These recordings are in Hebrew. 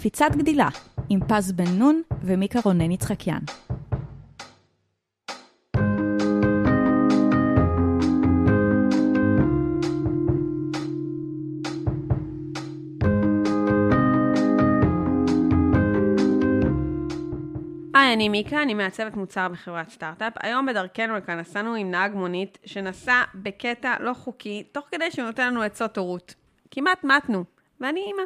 קפיצת גדילה עם פז בן נון ומיקה רונן יצחקיאן. היי, אני מיקה, אני מעצבת מוצר בחברת סטארט-אפ. היום בדרכנו לכאן נסענו עם נהג מונית שנסע בקטע לא חוקי, תוך כדי שהוא נותן לנו עצות הורות. כמעט מתנו, ואני אימא.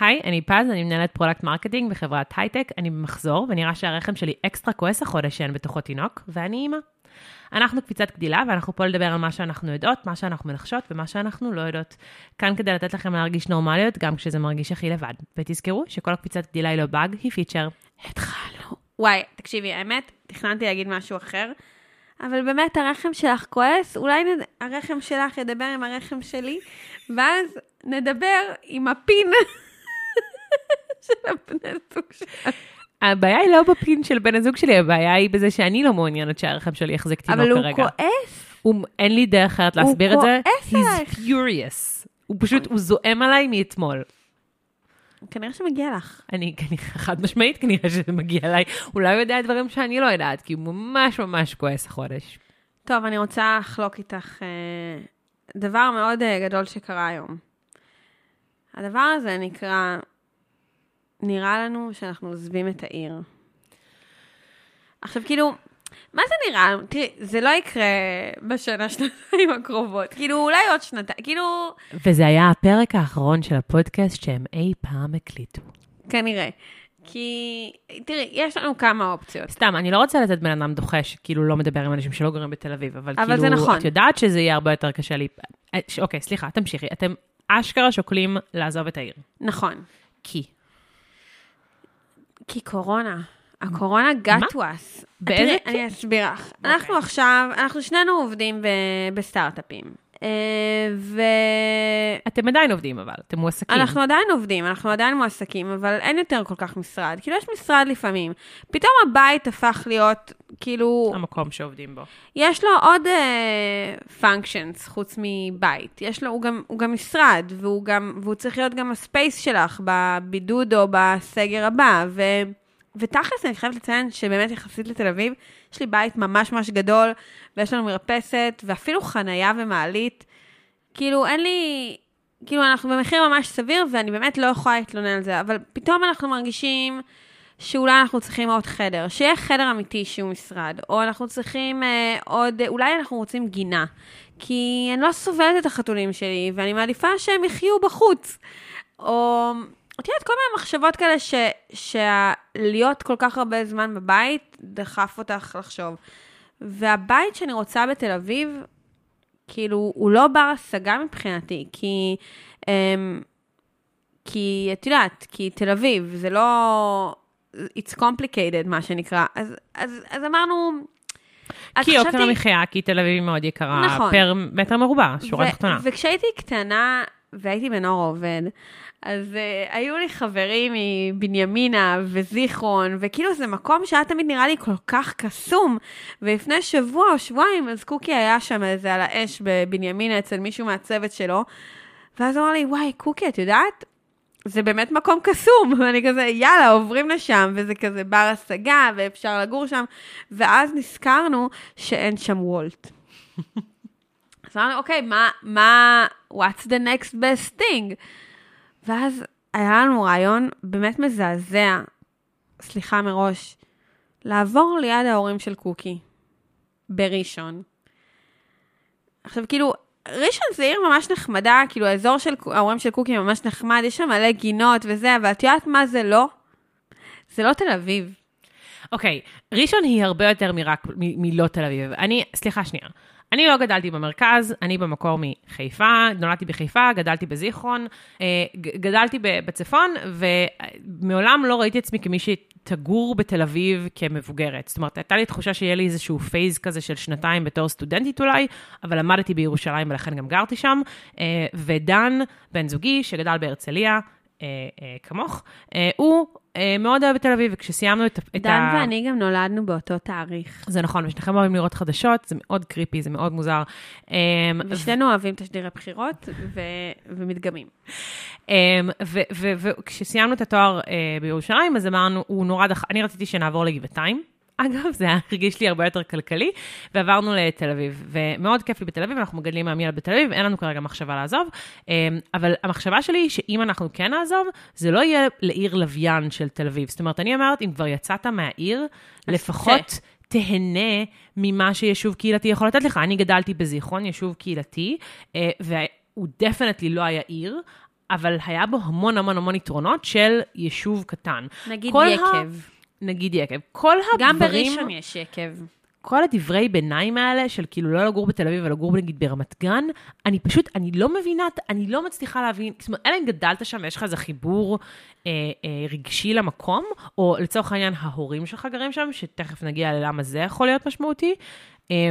היי, אני פז, אני מנהלת product marketing בחברת הייטק, אני במחזור, ונראה שהרחם שלי אקסטרה כועס החודש שאין בתוכו תינוק, ואני אימא. אנחנו קפיצת גדילה, ואנחנו פה לדבר על מה שאנחנו יודעות, מה שאנחנו מנחשות ומה שאנחנו לא יודעות. כאן כדי לתת לכם להרגיש נורמליות, גם כשזה מרגיש הכי לבד. ותזכרו שכל הקפיצת גדילה היא לא באג, היא feature. התחלנו. וואי, תקשיבי, האמת, תכננתי להגיד משהו אחר, אבל באמת הרחם שלך כועס, אולי נד... הרחם שלך ידבר עם הרחם שלי, ואז נדבר עם הפין של הבני זוג שלנו. הבעיה היא לא בפין של בן הזוג שלי, הבעיה היא בזה שאני לא מעוניינת שהרחם שלי יחזיק תינוק אבל הוא כרגע. כועס. הוא, אין לי דרך אחרת להסביר את זה. כועס עלייך. He's furious. הוא פשוט, הוא זועם עליי מאתמול. כנראה שמגיע לך. אני כנראה, חד משמעית כנראה שזה מגיע אליי. אולי הוא יודע דברים שאני לא יודעת, כי הוא ממש ממש כועס החודש. טוב, אני רוצה לחלוק איתך אה, דבר מאוד אה, גדול שקרה היום. הדבר הזה נקרא, נראה לנו שאנחנו עוזבים את העיר. עכשיו, כאילו, מה זה נראה? תראי, זה לא יקרה בשנה, שנתיים הקרובות. כאילו, אולי עוד שנתיים, כאילו, וזה היה הפרק האחרון של הפודקאסט שהם אי פעם הקליטו. כנראה. כי, תראי, יש לנו כמה אופציות. סתם, אני לא רוצה לתת בן אדם דוחה שכאילו לא מדבר עם אנשים שלא גרים בתל אביב, אבל, אבל כאילו, זה נכון. את יודעת שזה יהיה הרבה יותר קשה לי... אה, אוקיי, סליחה, תמשיכי. אתם אשכרה שוקלים לעזוב את העיר. נכון. כי. כי קורונה. הקורונה got to us. באיזה? אני אסביר לך. אנחנו עכשיו, אנחנו שנינו עובדים בסטארט-אפים. אה, אתם עדיין עובדים אבל, אתם מועסקים. ואנחנו עדיין עובדים, אנחנו עדיין מועסקים, אבל אין יותר כל כך משרד. כאילו, יש משרד לפעמים. פתאום הבית הפך להיות, כאילו, המקום שעובדים בו. יש לו עוד functions חוץ מבית. יש לו, הוא גם, הוא גם משרד, והוא, גם, והוא צריך להיות גם ה space שלך בבידוד או בסגר הבא. ו, ותכלס, אני חייבת לציין שבאמת יחסית לתל אביב, יש לי בית ממש ממש גדול, ויש לנו מרפסת, ואפילו חנייה ומעלית. כאילו, אין לי... כאילו, אנחנו במחיר ממש סביר, ואני באמת לא יכולה להתלונן על זה, אבל פתאום אנחנו מרגישים שאולי אנחנו צריכים עוד חדר, שיהיה חדר אמיתי שהוא משרד, או אנחנו צריכים אה, עוד, אולי אנחנו רוצים גינה, כי אני לא סובלת את החתולים שלי, ואני מעדיפה שהם יחיו בחוץ. או, את יודעת, כל מיני מחשבות כאלה ש, שלהיות כל כך הרבה זמן בבית, דחף אותך לחשוב. והבית שאני רוצה בתל אביב, כאילו, הוא לא בר השגה מבחינתי, כי, אמ, כי את יודעת, כי תל אביב, זה לא... It's complicated, מה שנקרא. אז, אז, אז אמרנו... אז כי יוקר חשבתי- המחיה, כי תל אביב מאוד יקרה, נכון. פר מטר מרובע, שורה ו- תחתונה. וכשהייתי קטנה והייתי בנוער עובד, אז uh, היו לי חברים מבנימינה וזיכרון, וכאילו זה מקום שהיה תמיד נראה לי כל כך קסום. ולפני שבוע או שבועיים, אז קוקי היה שם איזה על האש בבנימינה אצל מישהו מהצוות שלו, ואז הוא אמר לי, וואי, קוקי, את יודעת? זה באמת מקום קסום, ואני כזה, יאללה, עוברים לשם, וזה כזה בר השגה, ואפשר לגור שם, ואז נזכרנו שאין שם וולט. אז אמרנו, אוקיי, מה, מה, what's the next best thing? ואז היה לנו רעיון באמת מזעזע, סליחה מראש, לעבור ליד ההורים של קוקי, בראשון. עכשיו, כאילו, ראשון זה עיר ממש נחמדה, כאילו, האזור של ההורים של קוקי ממש נחמד, יש שם מלא גינות וזה, אבל את יודעת מה זה לא? זה לא תל אביב. אוקיי, ראשון היא הרבה יותר מרק, מ- מלא תל אביב. אני, סליחה שנייה. אני לא גדלתי במרכז, אני במקור מחיפה, נולדתי בחיפה, גדלתי בזיכרון, אה, גדלתי בצפון, ומעולם לא ראיתי עצמי כמי שתגור בתל אביב כמבוגרת. זאת אומרת, הייתה לי תחושה שיהיה לי איזשהו phase כזה של שנתיים בתור סטודנטית אולי, אבל למדתי בירושלים ולכן גם גרתי שם. אה, ודן, בן זוגי, שגדל בהרצליה, אה, כמוך, הוא מאוד אוהב את תל אביב, וכשסיימנו את, את דן ואני גם נולדנו באותו תאריך. זה נכון, ושניכם אוהבים לראות חדשות, זה מאוד קריפי, זה מאוד מוזר. אה, ושנינו אוהבים תשדירי בחירות ו... ומדגמים. אמ, וכשסיימנו את התואר אה, בירושלים, אז אמרנו, הוא נורא דח... אני רציתי שנעבור לגבעתיים. אגב, זה היה הרגיש לי הרבה יותר כלכלי, ועברנו לתל אביב. ומאוד כיף לי בתל אביב, אנחנו מגדלים מהמילד בתל אביב, אין לנו כרגע מחשבה לעזוב. אמ, אבל המחשבה שלי היא שאם אנחנו כן נעזוב, זה לא יהיה לעיר לוויין של תל אביב. זאת אומרת, אני אומרת, אם כבר יצאת מהעיר, לפחות... תהנה ממה שיישוב קהילתי יכול לתת לך. אני גדלתי בזיכרון, יישוב קהילתי, אה, והוא definitely לא היה עיר, אבל היה בו המון המון המון יתרונות של יישוב קטן. נגיד כל ה- יקב. נגיד יקב. כל גם הדברים, בראשון יש יקב. כל הדברי ביניים האלה של כאילו לא לגור בתל אביב, ולגור נגיד ברמת גן, אני פשוט, אני לא מבינה, אני לא מצליחה להבין, זאת אומרת, אלא אם גדלת שם ויש לך איזה חיבור אה, אה, רגשי למקום, או לצורך העניין ההורים שלך גרים שם, שתכף נגיע ללמה זה יכול להיות משמעותי. אה,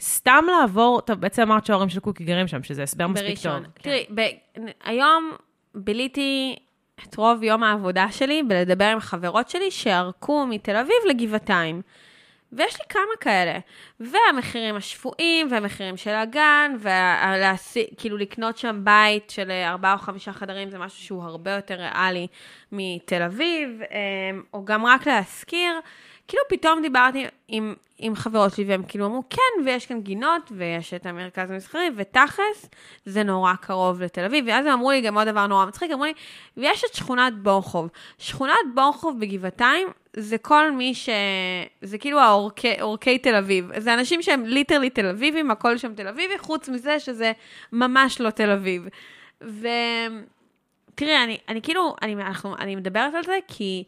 סתם לעבור, טוב, בעצם אמרת שההורים של קוקי גרים שם, שזה הסבר מספיק טוב. בראשון. כן. תראי, ב- היום ביליתי את רוב יום העבודה שלי בלדבר עם חברות שלי שערקו מתל אביב לגבעתיים. ויש לי כמה כאלה. והמחירים השפויים, והמחירים של הגן, וכאילו לקנות שם בית של ארבעה או חמישה חדרים, זה משהו שהוא הרבה יותר ריאלי מתל אביב, אה, או גם רק להשכיר. כאילו פתאום דיברתי עם, עם חברות שלי, והם כאילו אמרו, כן, ויש כאן גינות, ויש את המרכז המסחרי, ותכלס, זה נורא קרוב לתל אביב. ואז הם אמרו לי גם עוד דבר נורא מצחיק, אמרו לי, ויש את שכונת בורחוב. שכונת בורחוב בגבעתיים, זה כל מי ש... זה כאילו האורכי תל אביב. זה אנשים שהם ליטרלי תל אביבים, הכל שם תל אביבי, חוץ מזה שזה ממש לא תל אביב. ו... תראי, אני, אני כאילו, אני, אנחנו, אני מדברת על זה כי,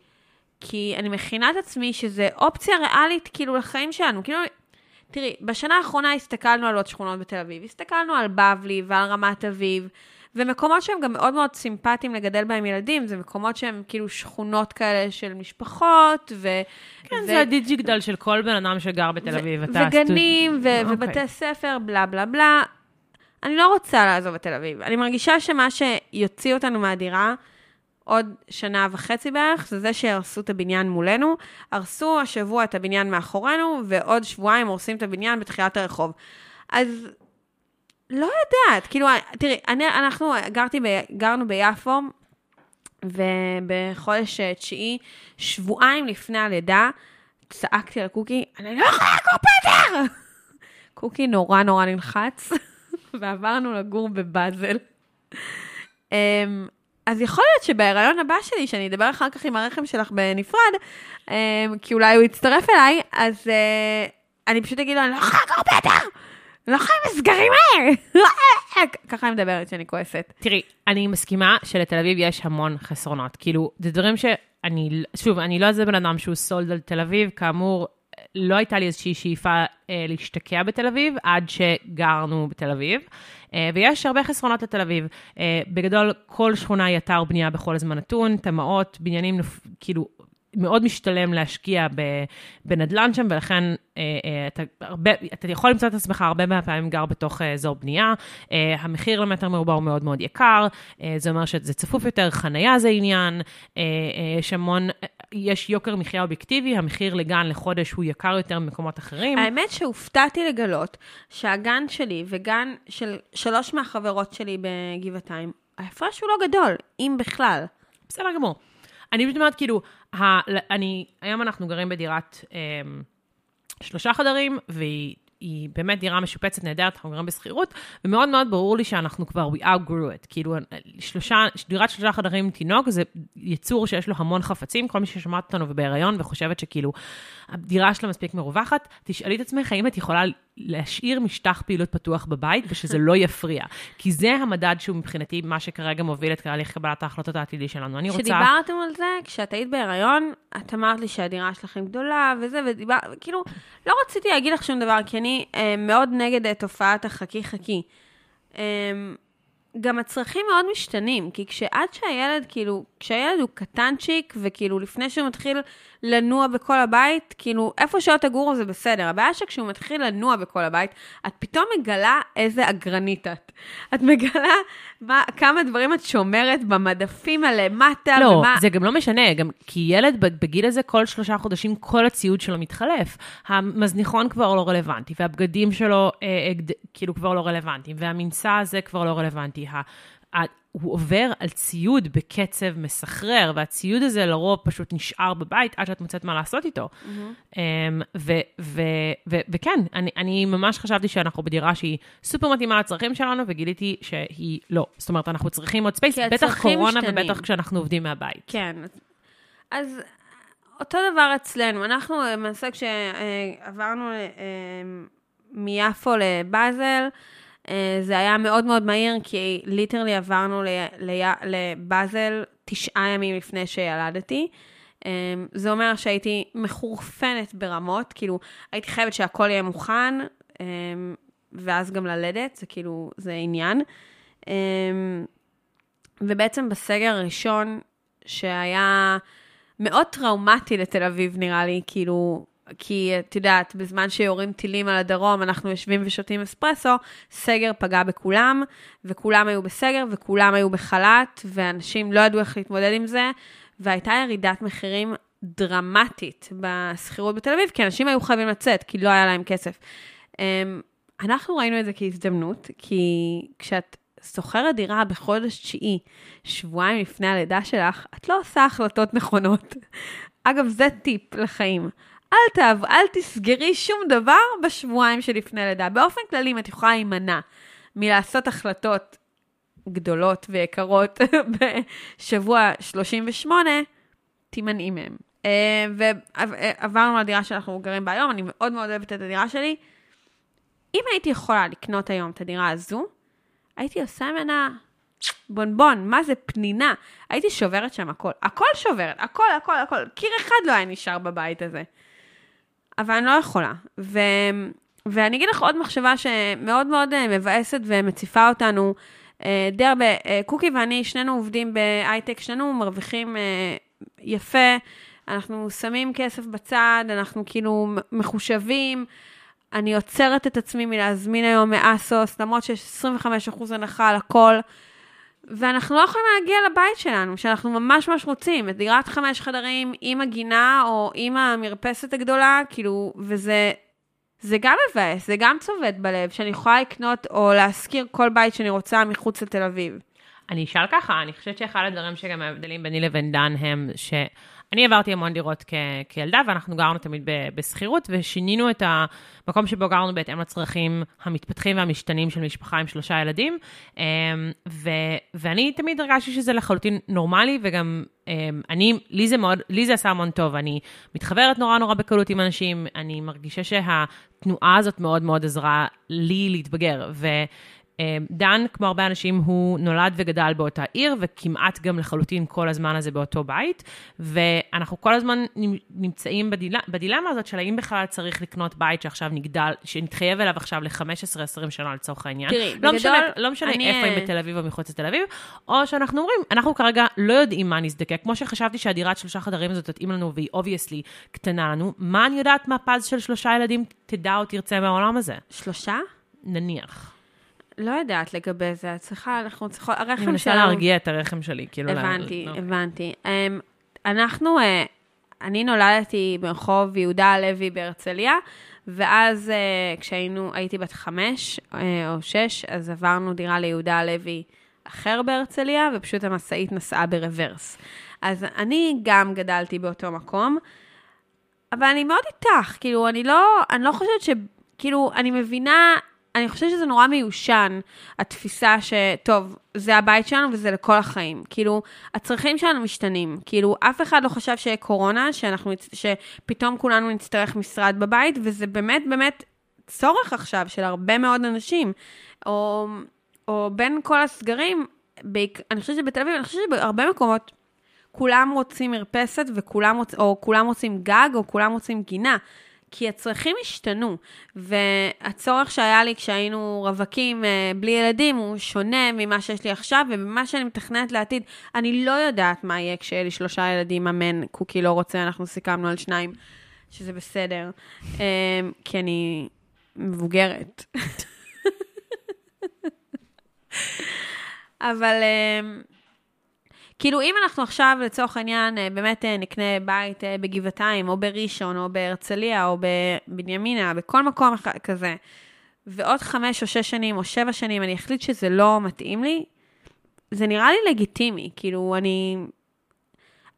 כי אני מכינה את עצמי שזה אופציה ריאלית כאילו לחיים שלנו. כאילו, תראי, בשנה האחרונה הסתכלנו על עוד שכונות בתל אביב. הסתכלנו על בבלי ועל רמת אביב, ומקומות שהם גם מאוד מאוד סימפטיים לגדל בהם ילדים, זה מקומות שהם כאילו שכונות כאלה של משפחות, ו... כן, ו- זה הדיג'יגדל של כל בן אדם שגר בתל אביב. ו- וגנים, ו- אוקיי. ובתי ספר, בלה בלה בלה. אני לא רוצה לעזוב את תל אביב. אני מרגישה שמה שיוציא אותנו מהדירה, עוד שנה וחצי בערך, זה זה שהרסו את הבניין מולנו. הרסו השבוע את הבניין מאחורינו, ועוד שבועיים הורסים את הבניין בתחילת הרחוב. אז לא יודעת, כאילו, תראי, אני, אנחנו גרתי ב, גרנו ביפו, ובחודש אה, תשיעי, שבועיים לפני הלידה, צעקתי על קוקי, אני לא יכולה לגור פטר! קוקי נורא נורא נלחץ, ועברנו לגור בבאזל. אז יכול להיות שבהיריון הבא שלי, שאני אדבר אחר כך עם הרחם שלך בנפרד, אמ, כי אולי הוא יצטרף אליי, אז אה, אני פשוט אגיד לו, אני לא יכולה פטר! אני לא יכולה עם הסגרים האלה! ככה אני מדברת כשאני כועסת. תראי, אני מסכימה שלתל אביב יש המון חסרונות. כאילו, זה דברים שאני, שוב, אני לא איזה בן אדם שהוא סולד על תל אביב, כאמור, לא הייתה לי איזושהי שאיפה אה, להשתקע בתל אביב, עד שגרנו בתל אביב. אה, ויש הרבה חסרונות לתל אביב. אה, בגדול, כל שכונה היא אתר בנייה בכל הזמן נתון, תמ"אות, בניינים, כאילו, מאוד משתלם להשקיע בנדל"ן שם, ולכן אה, אתה, הרבה, אתה יכול למצוא את עצמך הרבה מהפעמים גר בתוך אזור בנייה. המחיר למטר מרובע הוא מאוד מאוד יקר, זה אומר שזה צפוף יותר, חנייה זה עניין, יש המון, יש יוקר מחיה אובייקטיבי, המחיר לגן לחודש הוא יקר יותר ממקומות אחרים. האמת שהופתעתי לגלות שהגן שלי וגן של שלוש מהחברות שלי בגבעתיים, ההפרש הוא לא גדול, אם בכלל. בסדר גמור. אני פשוט אומרת, כאילו, ה, אני, היום אנחנו גרים בדירת אה, שלושה חדרים, והיא היא באמת דירה משופצת נהדרת, אנחנו גרים בשכירות, ומאוד מאוד ברור לי שאנחנו כבר, we outgrew it. כאילו, שלושה, דירת שלושה חדרים עם תינוק, זה יצור שיש לו המון חפצים, כל מי ששומעת אותנו ובהיריון וחושבת שכאילו, הדירה שלה מספיק מרווחת, תשאלי את עצמך האם את יכולה להשאיר משטח פעילות פתוח בבית ושזה לא יפריע. כי זה המדד שהוא מבחינתי מה שכרגע מוביל את תהליך קבלת ההחלטות העתידי שלנו. אני רוצה... כשדיברתם על זה, כשאת היית בהיריון, את אמרת לי שהדירה שלכם גדולה וזה, ודיבר... כאילו, לא רציתי להגיד לך שום דבר, כי אני אה, מאוד נגד אה, תופעת החכי-חכי. אה, גם הצרכים מאוד משתנים, כי כשעד שהילד, כאילו, כשהילד הוא קטנצ'יק, וכאילו לפני שהוא מתחיל לנוע בכל הבית, כאילו, איפה שלא תגורו זה בסדר. הבעיה שכשהוא מתחיל לנוע בכל הבית, את פתאום מגלה איזה אגרנית את. את מגלה מה, כמה דברים את שומרת במדפים הלמטה, לא, ומה... זה גם לא משנה, גם כי ילד בגיל הזה, כל שלושה חודשים, כל הציוד שלו מתחלף. המזניחון כבר לא רלוונטי, והבגדים שלו אה, אה, כאילו כבר לא רלוונטיים, והמנסה הזה כבר לא רלוונטי. הוא עובר על ציוד בקצב מסחרר, והציוד הזה לרוב פשוט נשאר בבית עד שאת מוצאת מה לעשות איתו. Mm-hmm. וכן, אני, אני ממש חשבתי שאנחנו בדירה שהיא סופר מתאימה לצרכים שלנו, וגיליתי שהיא לא. זאת אומרת, אנחנו צריכים עוד space, בטח קורונה משתנים. ובטח כשאנחנו עובדים מהבית. כן. אז אותו דבר אצלנו. אנחנו, למעשה, כשעברנו אה, מיפו לבאזל, זה היה מאוד מאוד מהיר, כי literally עברנו לבאזל תשעה ימים לפני שילדתי. אה, זה אומר שהייתי מחורפנת ברמות, כאילו, הייתי חייבת שהכל יהיה מוכן, אה, ואז גם ללדת, זה כאילו, זה עניין. ובעצם בסגר הראשון, שהיה מאוד טראומטי לתל אביב, נראה לי, כאילו, כי את יודעת, בזמן שיורים טילים על הדרום, אנחנו יושבים ושותים אספרסו, סגר פגע בכולם, וכולם היו בסגר, וכולם היו בחל"ת, ואנשים לא ידעו איך להתמודד עם זה, והייתה ירידת מחירים דרמטית בשכירות בתל אביב, כי אנשים היו חייבים לצאת, כי לא היה להם כסף. אמ, אנחנו ראינו את זה כהזדמנות, כי כשאת שוכרת דירה בחודש תשיעי, שבועיים לפני הלידה שלך, את לא עושה החלטות נכונות. אגב, זה טיפ לחיים. אל תאהב, אל תסגרי שום דבר בשבועיים שלפני לידה. באופן כללי, אם את יכולה להימנע מלעשות החלטות גדולות ויקרות בשבוע 38, תימנעי מהם. אה, ועברנו לדירה שאנחנו גרים בה היום, אני מאוד מאוד אוהבת את הדירה שלי. אם הייתי יכולה לקנות היום את הדירה הזו, הייתי עושה ממנה בונבון, מה זה פנינה. הייתי שוברת שם הכל. הכל שוברת, הכל, הכל, הכל. קיר אחד לא היה נשאר בבית הזה. אבל אני לא יכולה. ו... ואני אגיד לך עוד מחשבה שמאוד מאוד אה, מבאסת ומציפה אותנו אה, די הרבה. אה, קוקי ואני, שנינו עובדים בהייטק, שנינו מרוויחים יפה, אנחנו שמים כסף בצד, אנחנו כאילו מחושבים. אני עוצרת את עצמי מלהזמין היום מאסוס, למרות שיש 25% הנחה על הכל. ואנחנו לא יכולים להגיע לבית שלנו, שאנחנו ממש ממש רוצים, את דירת חמש חדרים עם הגינה או עם המרפסת הגדולה, כאילו, וזה זה גם מבאס, זה גם צובט בלב, שאני יכולה לקנות או להשכיר כל בית שאני רוצה מחוץ לתל אביב. אני אשאל ככה, אני חושבת שאחד הדברים שגם ההבדלים ביני לבין דן הם ש... אני עברתי המון דירות כ- כילדה, ואנחנו גרנו תמיד בשכירות, ושינינו את המקום שבו גרנו בהתאם לצרכים המתפתחים והמשתנים של משפחה עם שלושה ילדים. אמ, ו- ואני תמיד הרגשתי שזה לחלוטין נורמלי, וגם אמ, אני, לי זה מאוד, לי זה עשה המון טוב. אני מתחברת נורא נורא בקלות עם אנשים, אני מרגישה שהתנועה הזאת מאוד מאוד עזרה לי להתבגר. ו- דן, כמו הרבה אנשים, הוא נולד וגדל באותה עיר, וכמעט גם לחלוטין כל הזמן הזה באותו בית. ואנחנו כל הזמן נמצאים בדיל... בדילמה הזאת של האם בכלל צריך לקנות בית שעכשיו נגדל, שנתחייב אליו עכשיו ל-15-20 שנה לצורך העניין. תראי, לא בגדול, משנה, לא משנה אני... איפה, אם אה, בתל אביב או מחוץ לתל אביב, או שאנחנו אומרים, אנחנו כרגע לא יודעים מה נזדקק. כמו שחשבתי שהדירת שלושה חדרים הזאת תתאים לנו, והיא obviously קטנה לנו, מה אני יודעת מה פז של שלושה ילדים תדע או תרצה מהעולם הזה? שלושה? נניח. לא יודעת לגבי זה, את צריכה, אנחנו צריכות, הרחם שלנו... אני מנסה להרגיע את הרחם שלי, כאילו... הבנתי, לא... הבנתי. Um, אנחנו, uh, אני נולדתי ברחוב יהודה הלוי בהרצליה, ואז uh, כשהיינו, הייתי בת חמש uh, או שש, אז עברנו דירה ליהודה הלוי אחר בהרצליה, ופשוט המשאית נסעה ברוורס. אז אני גם גדלתי באותו מקום, אבל אני מאוד איתך, כאילו, אני לא, אני לא חושבת ש... כאילו, אני מבינה אני חושבת שזה נורא מיושן, התפיסה שטוב, זה הבית שלנו וזה לכל החיים. כאילו, הצרכים שלנו משתנים. כאילו, אף אחד לא חשב שיהיה קורונה, שאנחנו, שפתאום כולנו נצטרך משרד בבית, וזה באמת באמת צורך עכשיו של הרבה מאוד אנשים. או, או בין כל הסגרים, בעיק, אני חושבת שבתל אביב, אני חושבת שבהרבה מקומות, כולם רוצים מרפסת וכולם רוצ, או כולם רוצים גג, או כולם רוצים גינה. כי הצרכים השתנו, והצורך שהיה לי כשהיינו רווקים אה, בלי ילדים הוא שונה ממה שיש לי עכשיו, וממה שאני מתכננת לעתיד. אני לא יודעת מה יהיה כשיהיה לי שלושה ילדים, אמן, קוקי לא רוצה, אנחנו סיכמנו על שניים, שזה בסדר, אה, כי אני מבוגרת. אבל אה, כאילו, אם אנחנו עכשיו, לצורך העניין, אה, באמת אה, נקנה בית אה, בגבעתיים, או בראשון, או בהרצליה, או בבנימינה, בכל מקום כזה, ועוד חמש או שש שנים, או שבע שנים, אני אחליט שזה לא מתאים לי, זה נראה לי לגיטימי. כאילו, אני...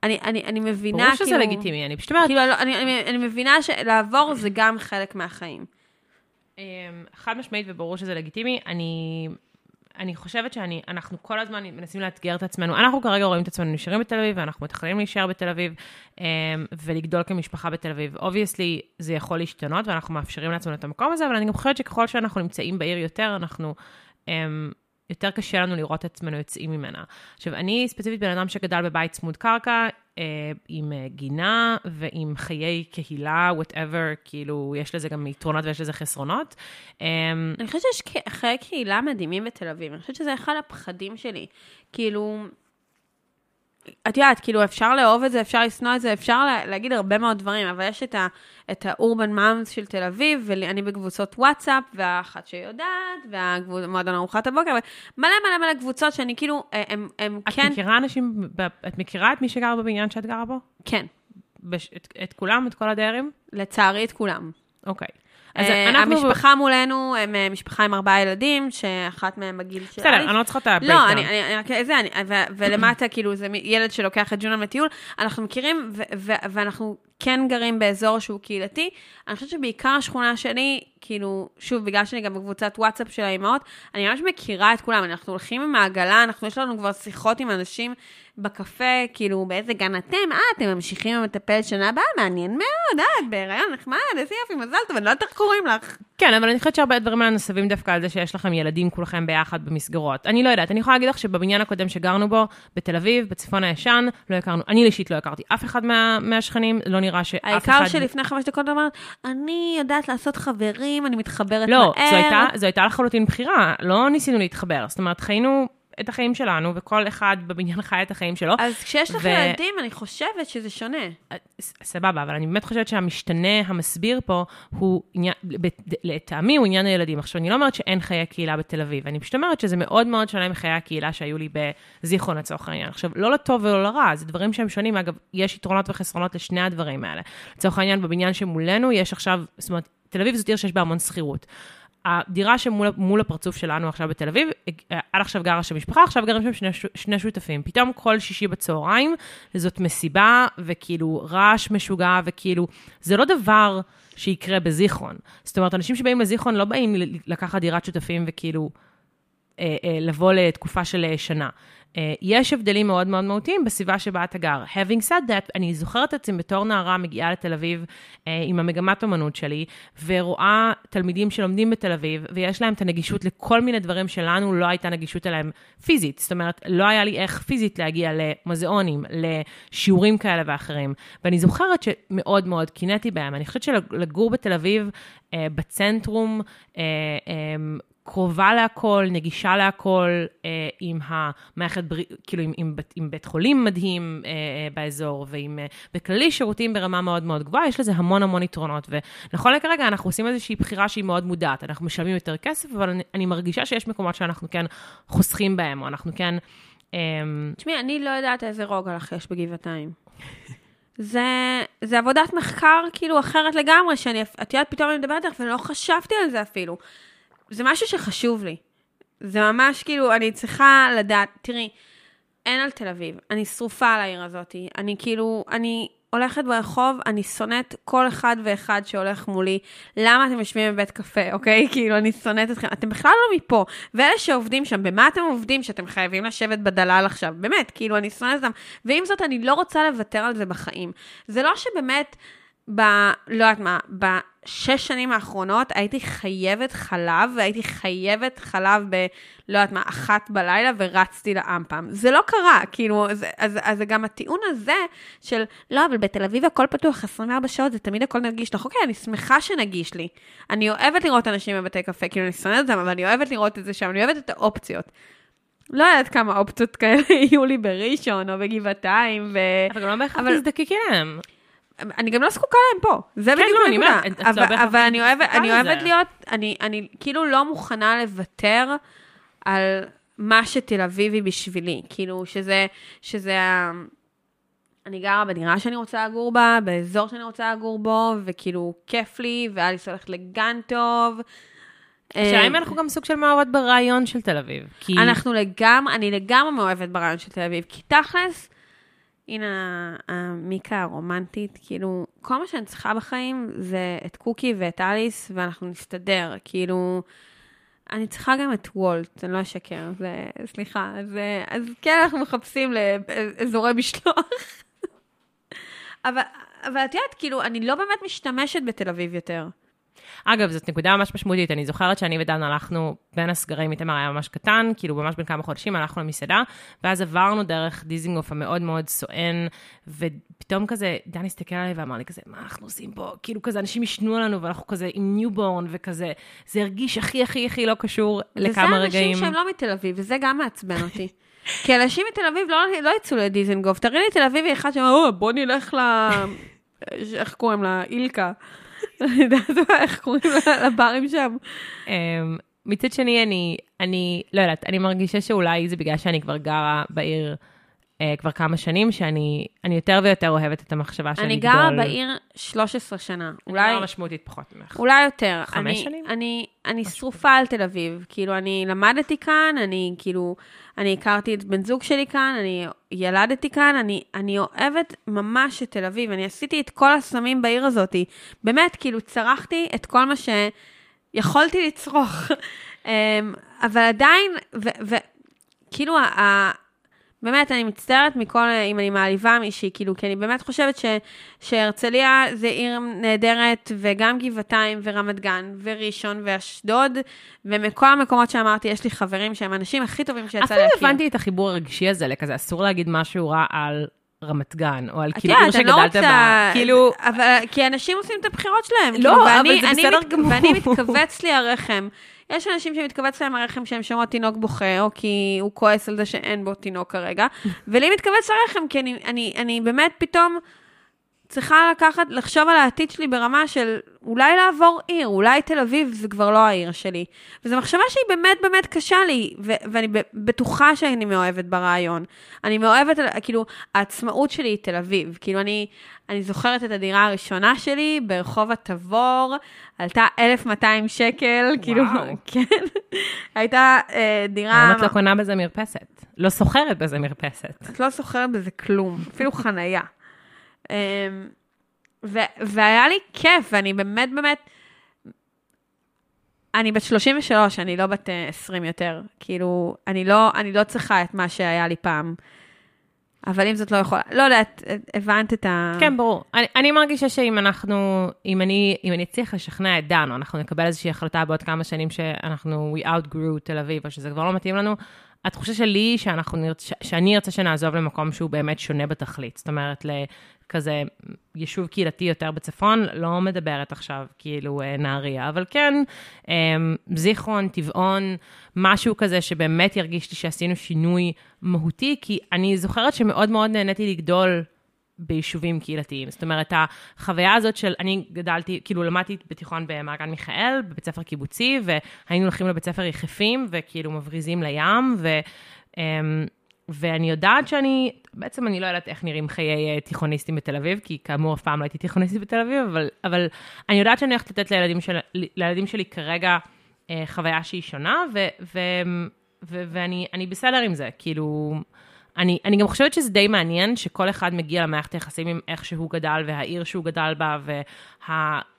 אני, אני, אני מבינה, ברור שזה כאילו, לגיטימי, אני פשוט אומרת... כאילו, לא, אני, אני, אני מבינה שלעבור זה גם חלק מהחיים. אמ, חד משמעית וברור שזה לגיטימי. אני אני חושבת שאנחנו כל הזמן מנסים לאתגר את עצמנו. אנחנו כרגע רואים את עצמנו נשארים בתל אביב, ואנחנו מתחילים להישאר בתל אביב, um, ולגדול כמשפחה בתל אביב. obviously, זה יכול להשתנות, ואנחנו מאפשרים לעצמנו את המקום הזה, אבל אני גם חושבת שככל שאנחנו נמצאים בעיר יותר, אנחנו... יותר קשה לנו לראות את עצמנו יוצאים ממנה. עכשיו, אני ספציפית בן אדם שגדל בבית צמוד קרקע, אה, עם אה, גינה ועם חיי קהילה, whatever, כאילו, יש לזה גם יתרונות ויש לזה חסרונות. אה, אני חושבת שיש חיי קהילה מדהימים בתל אביב, אני חושבת שזה אחד הפחדים שלי. כאילו, את יודעת, כאילו, אפשר לאהוב את זה, אפשר לשנוא את זה, אפשר לה, להגיד הרבה מאוד דברים, אבל יש את, ה, את האורבן מאמס של תל אביב, ואני בקבוצות וואטסאפ, והאחת שיודעת, והמועדון ארוחת הבוקר, מלא מלא מלא קבוצות שאני כאילו, הם, הם את כן... את מכירה אנשים, את מכירה את מי שגר בבניין שאת גרה בו? כן. בש, את, את כולם? את כל הדיירים? לצערי, את כולם. אוקיי. אז אה, אנחנו... המשפחה מולנו הם אה, משפחה עם ארבעה ילדים, שאחת מהם בגיל של... בסדר, אני לא צריכה את הביתה. לא, אני, זה, אני, ולמטה, כאילו, זה ילד שלוקח את ג'ונן לטיול. אנחנו מכירים, ואנחנו כן גרים באזור שהוא קהילתי. אני חושבת שבעיקר השכונה שלי, כאילו, שוב, בגלל שאני גם בקבוצת וואטסאפ של האימהות, אני ממש מכירה את כולם. אנחנו הולכים עם העגלה, אנחנו, יש לנו כבר שיחות עם אנשים בקפה, כאילו, באיזה גן אתם? אה, אתם ממשיכים עם המטפלת שנה הבאה? מעניין מאוד, אה, את בהיריון נחמד, איזה יופי, מזל טוב, אני לא יודעת איך קוראים לך. כן, אבל אני חושבת שהרבה דברים האלה נסבים דווקא על זה שיש לכם ילדים כולכם ביחד במסגרות. אני לא יודעת, אני יכולה להגיד לך שבבניין הקודם שגרנו בו, בתל אביב, בצפון הישן, לא הכרנו, אני אישית לא הכרתי אף אחד מה, מהשכנים, לא נראה שאף אחד... העיקר שלפני חמש דקות אמרת, אני יודעת לעשות חברים, אני מתחברת לא, מהר. לא, זו הייתה, זו הייתה לחלוטין בחירה, לא ניסינו להתחבר. זאת אומרת, חיינו את החיים שלנו, וכל אחד בבניין חי את החיים שלו. אז כשיש לך ו... ילדים, אני חושבת שזה שונה. סבבה, אבל אני באמת חושבת שהמשתנה המסביר פה הוא, לטעמי הוא עניין הילדים. עכשיו, אני לא אומרת שאין חיי קהילה בתל אביב, אני פשוט אומרת שזה מאוד מאוד שונה מחיי הקהילה שהיו לי בזיכרון לצורך העניין. עכשיו, לא לטוב ולא לרע, זה דברים שהם שונים. אגב, יש יתרונות וחסרונות לשני הדברים האלה. לצורך העניין, בבניין שמולנו יש עכשיו, זאת אומרת, תל אביב זאת עיר שיש בה המון שכירות. הדירה שמול הפרצוף שלנו עכשיו בתל אביב, עד עכשיו גרה שם משפחה, עכשיו גרים שם שני, שני שותפים. פתאום כל שישי בצהריים זאת מסיבה, וכאילו רעש משוגע, וכאילו, זה לא דבר שיקרה בזיכרון. זאת אומרת, אנשים שבאים לזיכרון לא באים לקחת דירת שותפים וכאילו אה, אה, לבוא לתקופה של אה, שנה. אה, יש הבדלים מאוד מאוד מהותיים בסביבה שבה אתה גר. Having said that, אני זוכרת את עצמי בתור נערה מגיעה לתל אביב אה, עם המגמת אומנות שלי, ורואה תלמידים שלומדים בתל אביב, ויש להם את הנגישות לכל מיני דברים שלנו לא הייתה נגישות אליהם פיזית. זאת אומרת, לא היה לי איך פיזית להגיע למוזיאונים, לשיעורים כאלה ואחרים. ואני זוכרת שמאוד מאוד קינאתי בהם. אני חושבת שלגור בתל אביב, אה, בצנטרום, קרובה להכל, נגישה להכל, אה, עם המערכת, כאילו עם, עם, עם בית חולים מדהים אה, אה, באזור, ועם, אה, בכללי שירותים ברמה מאוד מאוד גבוהה, יש לזה המון המון יתרונות. ונכון לכרגע אנחנו עושים איזושהי בחירה שהיא מאוד מודעת, אנחנו משלמים יותר כסף, אבל אני, אני מרגישה שיש מקומות שאנחנו כן חוסכים בהם, או אנחנו כן... אה, תשמעי, אני לא יודעת איזה רוגע לך יש בגבעתיים. זה, זה עבודת מחקר כאילו אחרת לגמרי, שאני, את יודעת, פתאום אני מדברת איתך ולא חשבתי על זה אפילו. זה משהו שחשוב לי. זה ממש כאילו, אני צריכה לדעת, תראי, אין על תל אביב, אני שרופה על העיר הזאת. אני כאילו, אני הולכת ברחוב, אני שונאת כל אחד ואחד שהולך מולי. למה אתם יושבים בבית קפה, אוקיי? כאילו, אני שונאת אתכם. אתם בכלל לא מפה. ואלה שעובדים שם, במה אתם עובדים שאתם חייבים לשבת בדלל עכשיו? באמת, כאילו, אני שונאת אותם. ועם זאת, אני לא רוצה לוותר על זה בחיים. זה לא שבאמת... ב... לא יודעת מה, שש שנים האחרונות הייתי חייבת חלב, והייתי חייבת חלב ב... לא יודעת מה, אחת בלילה, ורצתי לאמפם. זה לא קרה, כאילו, אז, אז, אז גם הטיעון הזה של, לא, אבל בתל אביב הכל פתוח 24 שעות, זה תמיד הכל נגיש לך. אוקיי, אני שמחה שנגיש לי. אני אוהבת לראות אנשים בבתי קפה, כאילו, אני שונאת אותם, אבל אני אוהבת לראות את זה שם, אני אוהבת את האופציות. לא יודעת כמה אופציות כאלה יהיו לי בראשון או בגבעתיים, ו... אבל גם לא בהכרח אבל- תזדקקי להם. אני גם לא זקוקה להם פה, זה כן, בדיוק לא, הנקודה. לא אבל- בהכרח אבל אני אוהבת- אני. אוהבת להיות, אני- אני כאילו לא מוכנה לוותר על מה שתל אביב היא בשבילי, כאילו שזה, שזה ה... אני גרה בדירה שאני רוצה לגור בה, באזור שאני רוצה לגור בו, וכאילו כיף לי, ואליס הולכת לגן טוב. השאלה אה, אנחנו גם סוג של מאוהבות ברעיון של תל אביב. כי אנחנו לגמרי, אני לגמרי מאוהבת ברעיון של תל אביב, כי תכלס, הנה המיקה הרומנטית, כאילו, כל מה שאני צריכה בחיים זה את קוקי ואת אליס, ואנחנו נסתדר, כאילו, אני צריכה גם את וולט, אני לא אשקר, זה, סליחה, אז, אה, אז כן, אנחנו מחפשים לאזורי משלוח. אבל, אבל את יודעת, כאילו, אני לא באמת משתמשת בתל אביב יותר. אגב, זאת נקודה ממש משמעותית. אני זוכרת שאני ודן הלכנו בין הסגרים, איתמר היה ממש קטן, כאילו ממש בין כמה חודשים, הלכנו למסעדה, ואז עברנו דרך דיזינגוף המאוד מאוד סואן, ופתאום כזה, דן הסתכל עליי ואמר לי כזה, מה אנחנו עושים פה? כאילו כזה, אנשים עישנו עלינו, ואנחנו כזה עם newborn, וכזה, זה הרגיש הכי הכי הכי לא קשור לכמה רגעים. וזה אנשים שהם לא מתל אביב, וזה גם מעצבן אותי. כי אנשים מתל אביב לא, לא יצאו לדיזנגוף. תראי לי תל אביבי אחד שאומר, "או, בוא נלך ל... איך קוראים לה? אילקה. אני יודעת מה, איך קוראים לברים שם. אמ, מצד שני, אני, אני, לא יודעת, אני מרגישה שאולי זה בגלל שאני כבר גרה בעיר אה, כבר כמה שנים, שאני אני יותר ויותר אוהבת את המחשבה שאני אני גדול. גרה בעיר 13 שנה. אולי... אולי... משמעותית פחות ממך. אולי יותר. חמש אני, שנים? אני, אני שרופה על תל אביב. כאילו, אני למדתי כאן, אני כאילו, אני הכרתי את בן זוג שלי כאן, אני ילדתי כאן, אני, אני אוהבת ממש את תל אביב. אני עשיתי את כל הסמים בעיר הזאת. באמת, כאילו, צרכתי את כל מה שיכולתי לצרוך. אמ, אבל עדיין, וכאילו, באמת, אני מצטערת מכל, אם אני מעליבה מישהי, כאילו, כי אני באמת חושבת ש, שהרצליה זה עיר נהדרת, וגם גבעתיים, ורמת גן, וראשון, ואשדוד, ומכל המקומות שאמרתי, יש לי חברים שהם האנשים הכי טובים שיצא להכיר. הבנתי את החיבור הרגשי הזה לכזה, אסור להגיד משהו רע על רמת גן, או על כאילו עיר אני לא שגדלת. בה. כאילו, אבל, כי אנשים עושים את הבחירות שלהם. לא, כאילו, אבל ואני- זה אני בסדר גמור. ואני מתכווץ לי הרחם. יש אנשים שמתכווץ להם הרחם שהם שמעו תינוק בוכה, או כי הוא כועס על זה שאין בו תינוק כרגע, ולי מתכווץ הרחם, כי אני, אני, אני באמת פתאום צריכה לקחת, לחשוב על העתיד שלי ברמה של אולי לעבור עיר, אולי תל אביב זה כבר לא העיר שלי. וזו מחשבה שהיא באמת באמת קשה לי, ו- ואני בטוחה שאני מאוהבת ברעיון. אני מאוהבת, כאילו, העצמאות שלי היא תל אביב. כאילו, אני, אני זוכרת את הדירה הראשונה שלי ברחוב התבור, עלתה 1,200 שקל, כאילו, כן. הייתה אה, דירה... למה את לא קונה בזה מרפסת? לא סוחרת בזה מרפסת. את לא סוחרת בזה כלום, אפילו חנייה. אמ, ו- והיה לי כיף, ואני באמת באמת... אני בת 33, אני לא בת אה, 20 יותר. כאילו, אני לא, אני לא צריכה את מה שהיה לי פעם. אבל אם זאת לא יכולה, לא יודעת, הבנת את ה... כן, ברור. אני, אני מרגישה שאם אנחנו, אם אני, אם אני אצליח לשכנע את דן, או אנחנו נקבל איזושהי החלטה בעוד כמה שנים שאנחנו, we outgrew תל אביב, או שזה כבר לא מתאים לנו, התחושה שלי שאנחנו נרצה, שאני ארצה שנעזוב למקום שהוא באמת שונה בתכלית. זאת אומרת, לכזה יישוב קהילתי יותר בצפון, לא מדברת עכשיו כאילו אה, נהריה, אבל כן, אה, זיכרון, טבעון, משהו כזה שבאמת ירגיש לי שעשינו שינוי מהותי, כי אני זוכרת שמאוד מאוד נהניתי לגדול ביישובים קהילתיים. זאת אומרת, החוויה הזאת של, אני גדלתי, כאילו למדתי בתיכון במעגן מיכאל, בבית ספר קיבוצי, והיינו הולכים לבית ספר יחפים, וכאילו מבריזים לים, ו... ואני יודעת שאני, בעצם אני לא יודעת איך נראים חיי אה, תיכוניסטים בתל אביב, כי כאמור אף פעם לא הייתי תיכוניסטית בתל אביב, אבל, אבל אני יודעת שאני הולכת לתת לילדים, של, לילדים שלי כרגע אה, חוויה שהיא שונה, ו, ו, ו, ואני אני בסדר עם זה, כאילו, אני, אני גם חושבת שזה די מעניין שכל אחד מגיע למערכת היחסים עם איך שהוא גדל והעיר שהוא גדל בה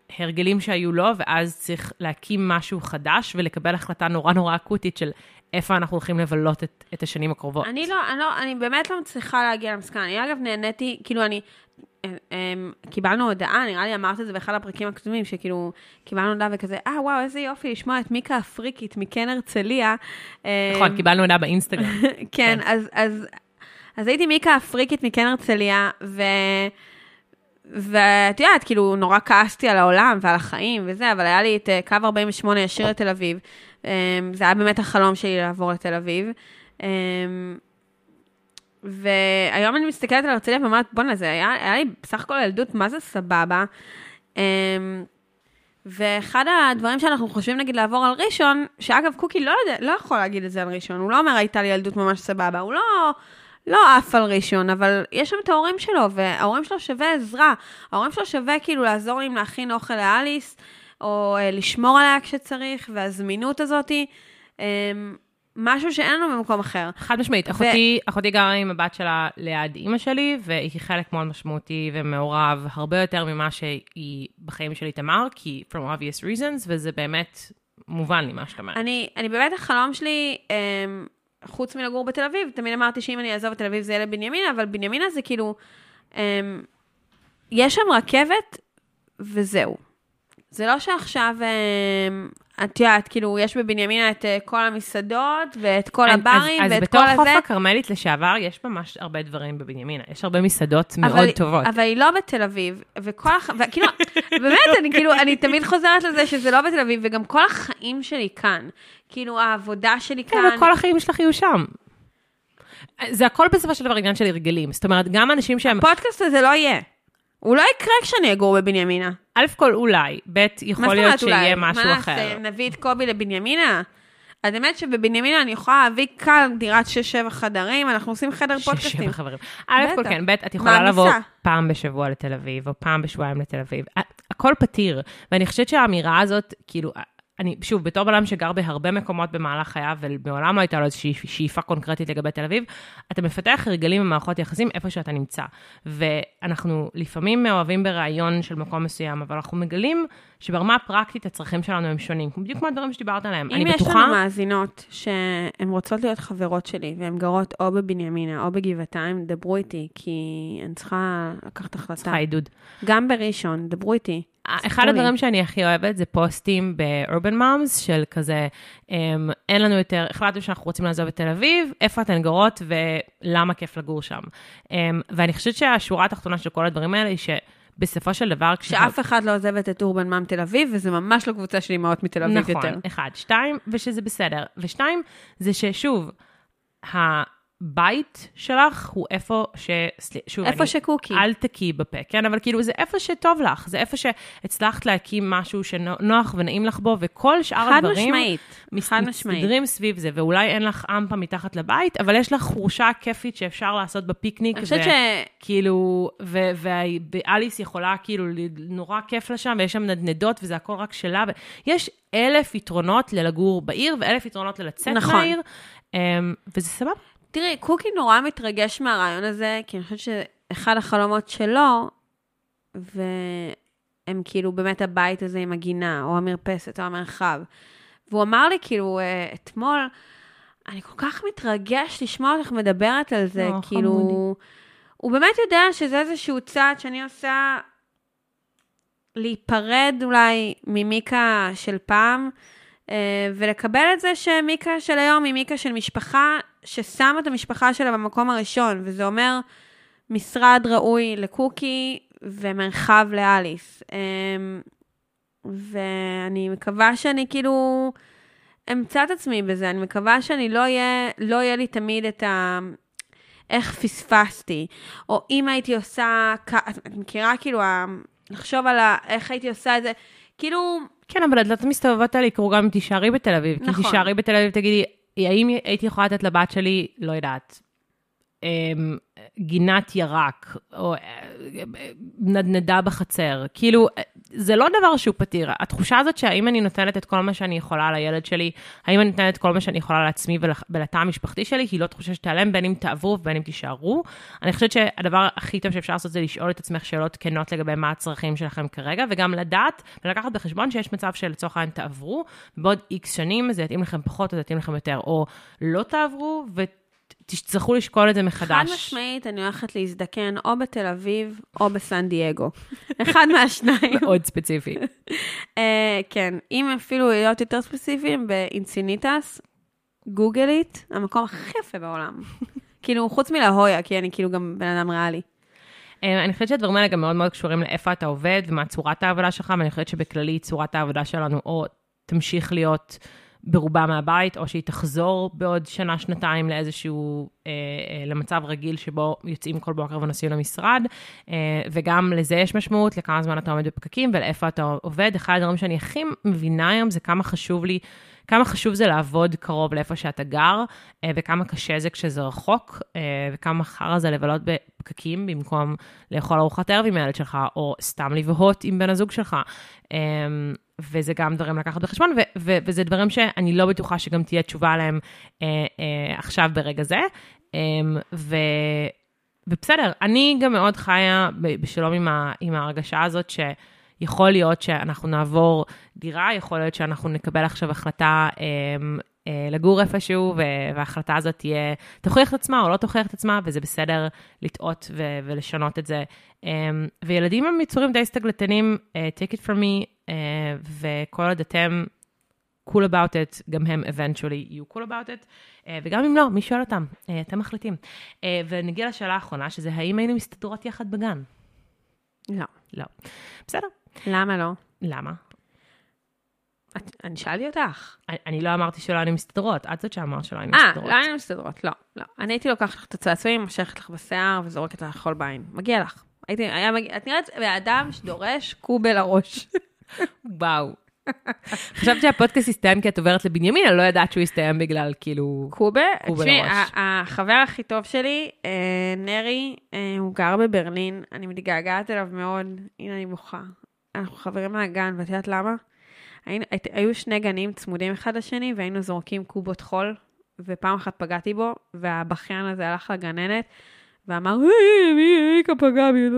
וההרגלים שהיו לו, ואז צריך להקים משהו חדש ולקבל החלטה נורא נורא אקוטית של איפה אנחנו הולכים לבלות את, את השנים הקרובות. אני לא, אני לא, אני באמת לא מצליחה להגיע למסקנה. אני אגב נהניתי, כאילו אני, הם, הם, קיבלנו הודעה, נראה לי אמרת את זה באחד הפרקים הקודמים, שכאילו קיבלנו הודעה וכזה, אה וואו, איזה יופי לשמוע את מיקה הפריקית מקן הרצליה. נכון, אמ, קיבלנו הודעה באינסטגרם. כן, אז, אז, אז הייתי מיקה הפריקית מקן הרצליה, ו... ואת יודעת, כאילו, נורא כעסתי על העולם ועל החיים וזה, אבל היה לי את אה, קו 48 ישיר לתל אביב. אמ, זה היה באמת החלום שלי לעבור לתל אביב. אמ, והיום אני מסתכלת על הרצליה ואומרת, בואנה, זה היה, היה לי בסך הכל ילדות, מה זה סבבה. אמ, ואחד הדברים שאנחנו חושבים, נגיד, לעבור על ראשון, שאגב, קוקי לא, יודע, לא יכול להגיד את זה על ראשון, הוא לא אומר, הייתה לי ילדות ממש סבבה, הוא לא, לא עף על ראשון, אבל יש שם את ההורים שלו, וההורים שלו שווה עזרה. ההורים שלו שווה כאילו לעזור לי להכין אוכל לאליס, או אה, לשמור עליה כשצריך, והזמינות הזאתי, אה, משהו שאין לנו במקום אחר. חד משמעית, אחותי, אחותי גרה עם הבת שלה ליד אימא שלי, והיא חלק מאוד משמעותי ומעורב, הרבה יותר ממה שהיא בחיים שלי תמר, כי from obvious reasons, וזה באמת מובן לי מה שאתה אומרת. אני, אני באמת, החלום שלי, אה, חוץ מלגור בתל אביב, תמיד אמרתי שאם אני אעזוב את תל אביב זה יהיה לבנימינה, אבל בנימינה זה כאילו, אמ, יש שם רכבת וזהו. זה לא שעכשיו, אמ, את יודעת, כאילו, יש בבנימינה את אה, כל המסעדות ואת כל הברים אז, ואת אז כל בתור הזה. חוף הכרמלית לשעבר, יש ממש הרבה דברים בבנימינה. יש הרבה מסעדות מאוד אבל, טובות. אבל היא לא בתל אביב, וכל הח... וכאילו, באמת, אני כאילו, אני תמיד חוזרת לזה שזה לא בתל אביב, וגם כל החיים שלי כאן. כאילו, העבודה שלי כן, כאן. וכל החיים שלך יהיו שם. זה הכל בסופו של דבר עניין של הרגלים. זאת אומרת, גם אנשים שהם, הפודקאסט הזה לא יהיה. הוא לא יקרה כשאני אגור בבנימינה. א' כל אולי, ב' יכול להיות שיהיה משהו מה אחר. נעשה, נביא את קובי לבנימינה? אז האמת שבבנימינה אני יכולה להביא כאן דירת 6-7 חדרים, אנחנו עושים חדר פודקאסטים. ששבע חברים. א' כל. כן, ב' את יכולה. לבוא פעם בשבוע לתל אביב, או פעם בשבועיים לתל אביב. הכל פתיר. ואני חושבת שהאמירה הזאת, כאילו, אני, שוב, בתור בן אדם שגר בהרבה מקומות במהלך חייו, ומעולם לא הייתה לו איזושהי שאיפה קונקרטית לגבי תל אביב, אתה מפתח הרגלים במערכות יחסים איפה שאתה נמצא. ואנחנו לפעמים מאוהבים ברעיון של מקום מסוים, אבל אנחנו מגלים שברמה הפרקטית הצרכים שלנו הם שונים, בדיוק כמו הדברים שדיברת עליהם. אם אני יש בטוחה... לנו מאזינות שהן רוצות להיות חברות שלי, והן גרות או בבנימינה או בגבעתיים, דברו איתי, כי אני צריכה לקחת החלטה. צריכה עידוד. גם בראשון, דברו איתי. אחד. הדברים שאני הכי אוהבת זה פוסטים ב-urban moms של כזה, אמ, אין לנו יותר, החלטנו שאנחנו רוצים לעזוב את תל אביב, איפה אתן גרות ולמה כיף לגור שם. אמ, ואני חושבת שהשורה התחתונה של כל הדברים האלה היא שבסופו של דבר. שאף אחד לא עוזבת את אורבן מאם תל אביב, וזה ממש לא קבוצה של אימהות מתל אביב נכון, יותר. אחד. שתיים, ושזה בסדר. ושתיים, זה ששוב, הבית שלך הוא איפה ש... שוב, איפה אני- שקוקי. אל תקיעי בפה, כן? אבל כאילו זה איפה שטוב לך, זה איפה שהצלחת להקים משהו שנוח ונעים לך בו, וכל שאר חד הדברים משמעית, מס- חד משמעית. מסתדרים סביב זה, ואולי אין לך אמפה מתחת לבית, אבל יש לך חורשה כיפית שאפשר לעשות בפיקניק. אני חושבת ו- ש... כאילו, ו- ואליס יכולה, כאילו, נורא כיף לה שם, ויש שם נדנדות, וזה הכל רק שלה. ו- יש אלף יתרונות ללגור בעיר, ואלף יתרונות ללצאת נכון. מהעיר, אמ, וזה סבבה. תראי, קוקי נורא מתרגש מהרעיון הזה, כי אני חושבת שאחד החלומות שלו, והם כאילו באמת הבית הזה עם הגינה, או המרפסת, או המרחב. והוא אמר לי, כאילו, אה, אתמול, אני כל כך מתרגש לשמוע אותך מדברת על זה, או, כאילו... חמודי. הוא באמת יודע שזה איזשהו צעד שאני עושה להיפרד אולי ממיקה של פעם, אה, ולקבל את זה שמיקה של היום היא מיקה של משפחה ששמה את המשפחה שלה במקום הראשון, וזה אומר משרד ראוי לקוקי ומרחב לאליס. אה, ואני מקווה שאני כאילו אמצא את עצמי בזה, אני מקווה שאני לא יהיה, לא יהיה לי תמיד את ה... איך פספסתי, או אם הייתי עושה, את מכירה כאילו, לחשוב על ה- איך הייתי עושה את זה, כאילו, כן, אבל הדלתות המסתובבות האלה יקרו גם אם תישארי בתל אביב. נכון. כי תישארי בתל אביב, תגידי, האם הייתי יכולה לתת לבת שלי, לא יודעת, אמ, גינת ירק, או אה, נדנדה בחצר. כאילו, זה לא דבר שהוא פתיר. התחושה הזאת שהאם אני נותנת את כל מה שאני יכולה לילד שלי, האם אני נותנת את כל מה שאני יכולה לעצמי ול- ולתא המשפחתי שלי, היא לא תחושה שתיעלם, בין אם תעברו ובין אם תישארו. אני חושבת שהדבר הכי טוב שאפשר לעשות זה לשאול את עצמך שאלות כנות לגבי מה הצרכים שלכם כרגע, וגם לדעת ולקחת בחשבון שיש מצב שלצורך העניין תעברו, ובעוד איקס שנים זה יתאים לכם פחות או זה יתאים לכם יותר, או לא תעברו ותצטרכו לשקול את זה מחדש. חד משמעית, אני הולכת להזדקן או בתל אביב או בסן דייגו. אחד מהשניים. מאוד ספציפי. אה, כן, אם אפילו להיות יותר ספציפיים, באנסיניטס, גוגלית, המקום הכי יפה בעולם. כאילו, חוץ מלה הויה, כי אני כאילו גם בן אדם ריאלי. אה, אני חושבת שהדברים האלה גם מאוד מאוד קשורים לאיפה אתה עובד ומה צורת העבודה שלך, ואני חושבת שבכללי צורת העבודה שלנו או תמשיך להיות ברובה מהבית, או שהיא תחזור בעוד שנה, שנתיים לאיזשהו, אה, אה, למצב רגיל שבו יוצאים כל בוקר ונוסעים למשרד, אה, וגם לזה יש משמעות, לכמה זמן אתה עומד בפקקים ולאיפה אתה עובד. אחד הדברים שאני הכי מבינה היום זה כמה חשוב לי, כמה חשוב זה לעבוד קרוב לאיפה שאתה גר, אה, וכמה קשה זה כשזה רחוק, אה, וכמה חרא זה לבלות בפקקים במקום לאכול ארוחת ערב עם הילד שלך, או סתם לבהות עם בן הזוג שלך. אה, וזה גם דברים לקחת בחשבון, ו- ו- וזה דברים שאני לא בטוחה שגם תהיה תשובה עליהם אה, אה, עכשיו ברגע זה. אה, ו- ובסדר, אני גם מאוד חיה בשלום עם, ה- עם ההרגשה הזאת ש... יכול להיות שאנחנו נעבור דירה, יכול להיות שאנחנו נקבל עכשיו החלטה אה, לגור איפשהו, וההחלטה הזאת תהיה, תוכיח את עצמה או לא תוכיח את עצמה, וזה בסדר לטעות ו- ולשנות את זה. אה, וילדים הם יצורים די סטגלטנים, אה, take it from me, אה, וכל עוד אתם cool about it, גם הם eventually יהיו cool about it, אה, וגם אם לא, מי שואל אותם? אה, אתם מחליטים. אה, ונגיע לשאלה האחרונה, שזה האם היינו מסתדרות יחד בגן? לא. לא. בסדר, למה לא? למה? את- אני שאלתי אותך. אני- אני לא אמרתי שלא היינו מסתדרות, את זאת שאמרת שלא היינו אה, מסתדרות. לא היינו מסתדרות, לא, לא. אני הייתי לוקחת לך את הצעצועים, מושכת לך בשיער וזורקת לך חול בעין. מגיע לך. הייתי, היה מגיע, את נראית באדם שדורש קובה לראש. וואו. חשבתי שהפודקאסט יסתיים כי את עוברת לבנימין, אני לא יודעת שהוא יסתיים בגלל כאילו... קובה, קובה לראש. החבר הכי טוב שלי, אה, נרי, אה, הוא גר בברלין, אני מתגעגעת אליו מאוד, הנה אני בוכה. אנחנו חברים מהגן, ואת יודעת למה? היינו, היו שני גנים צמודים אחד לשני, והיינו זורקים קובות חול, ופעם אחת פגעתי בו, והבכיין הזה הלך לגננת, ואמר, "היי, מי, מיקה פגע בי,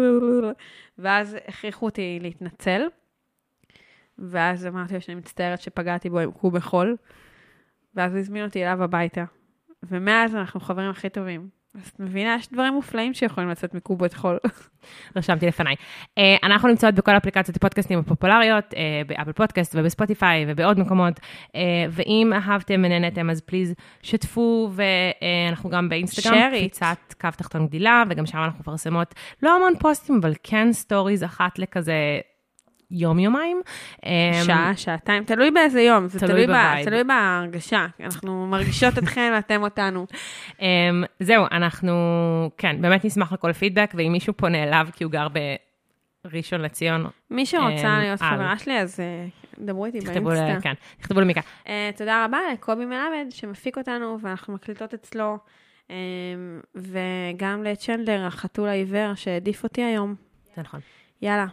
ואז הכריחו אותי להתנצל, ואז אמרתי לו שאני מצטערת שפגעתי בו עם קוב חול, ואז הזמין אותי אליו הביתה. ומאז אנחנו חברים הכי טובים. אז את מבינה, יש דברים מופלאים שיכולים לצאת מקובות חול. רשמתי לפניי. אה, אנחנו נמצאות בכל אפליקציות הפודקאסטים הפופולריות, אה, באפל פודקאסט ובספוטיפיי ובעוד מקומות, אה, ואם אהבתם ונהנתם אז פליז שתפו, ואנחנו גם באינסטגרם. קפיצת קו תחתון גדילה, וגם שם אנחנו מפרסמות לא המון פוסטים, אבל כן סטוריז אחת לכזה יום-יומיים. אה, שעה, שעתיים, תלוי באיזה יום, זה תלוי תלוי, ב- ב vibe. תלוי בהרגשה. אנחנו מרגישות אתכם ואתם אותנו. Um, זהו, אנחנו, כן, באמת נשמח לכל פידבק, ואם מישהו פונה אליו כי הוא גר בראשון לציון, מי שרוצה אה, להיות. חברה שלי, אז אה, דברו איתי באינסטה. כן, תכתבו למיקה. אה, תודה רבה לקובי מלמד שמפיק אותנו, ואנחנו מקליטות אצלו, וגם לצ'נדלר, החתול העיוור שהעדיף אותי היום. זה נכון. יאללה,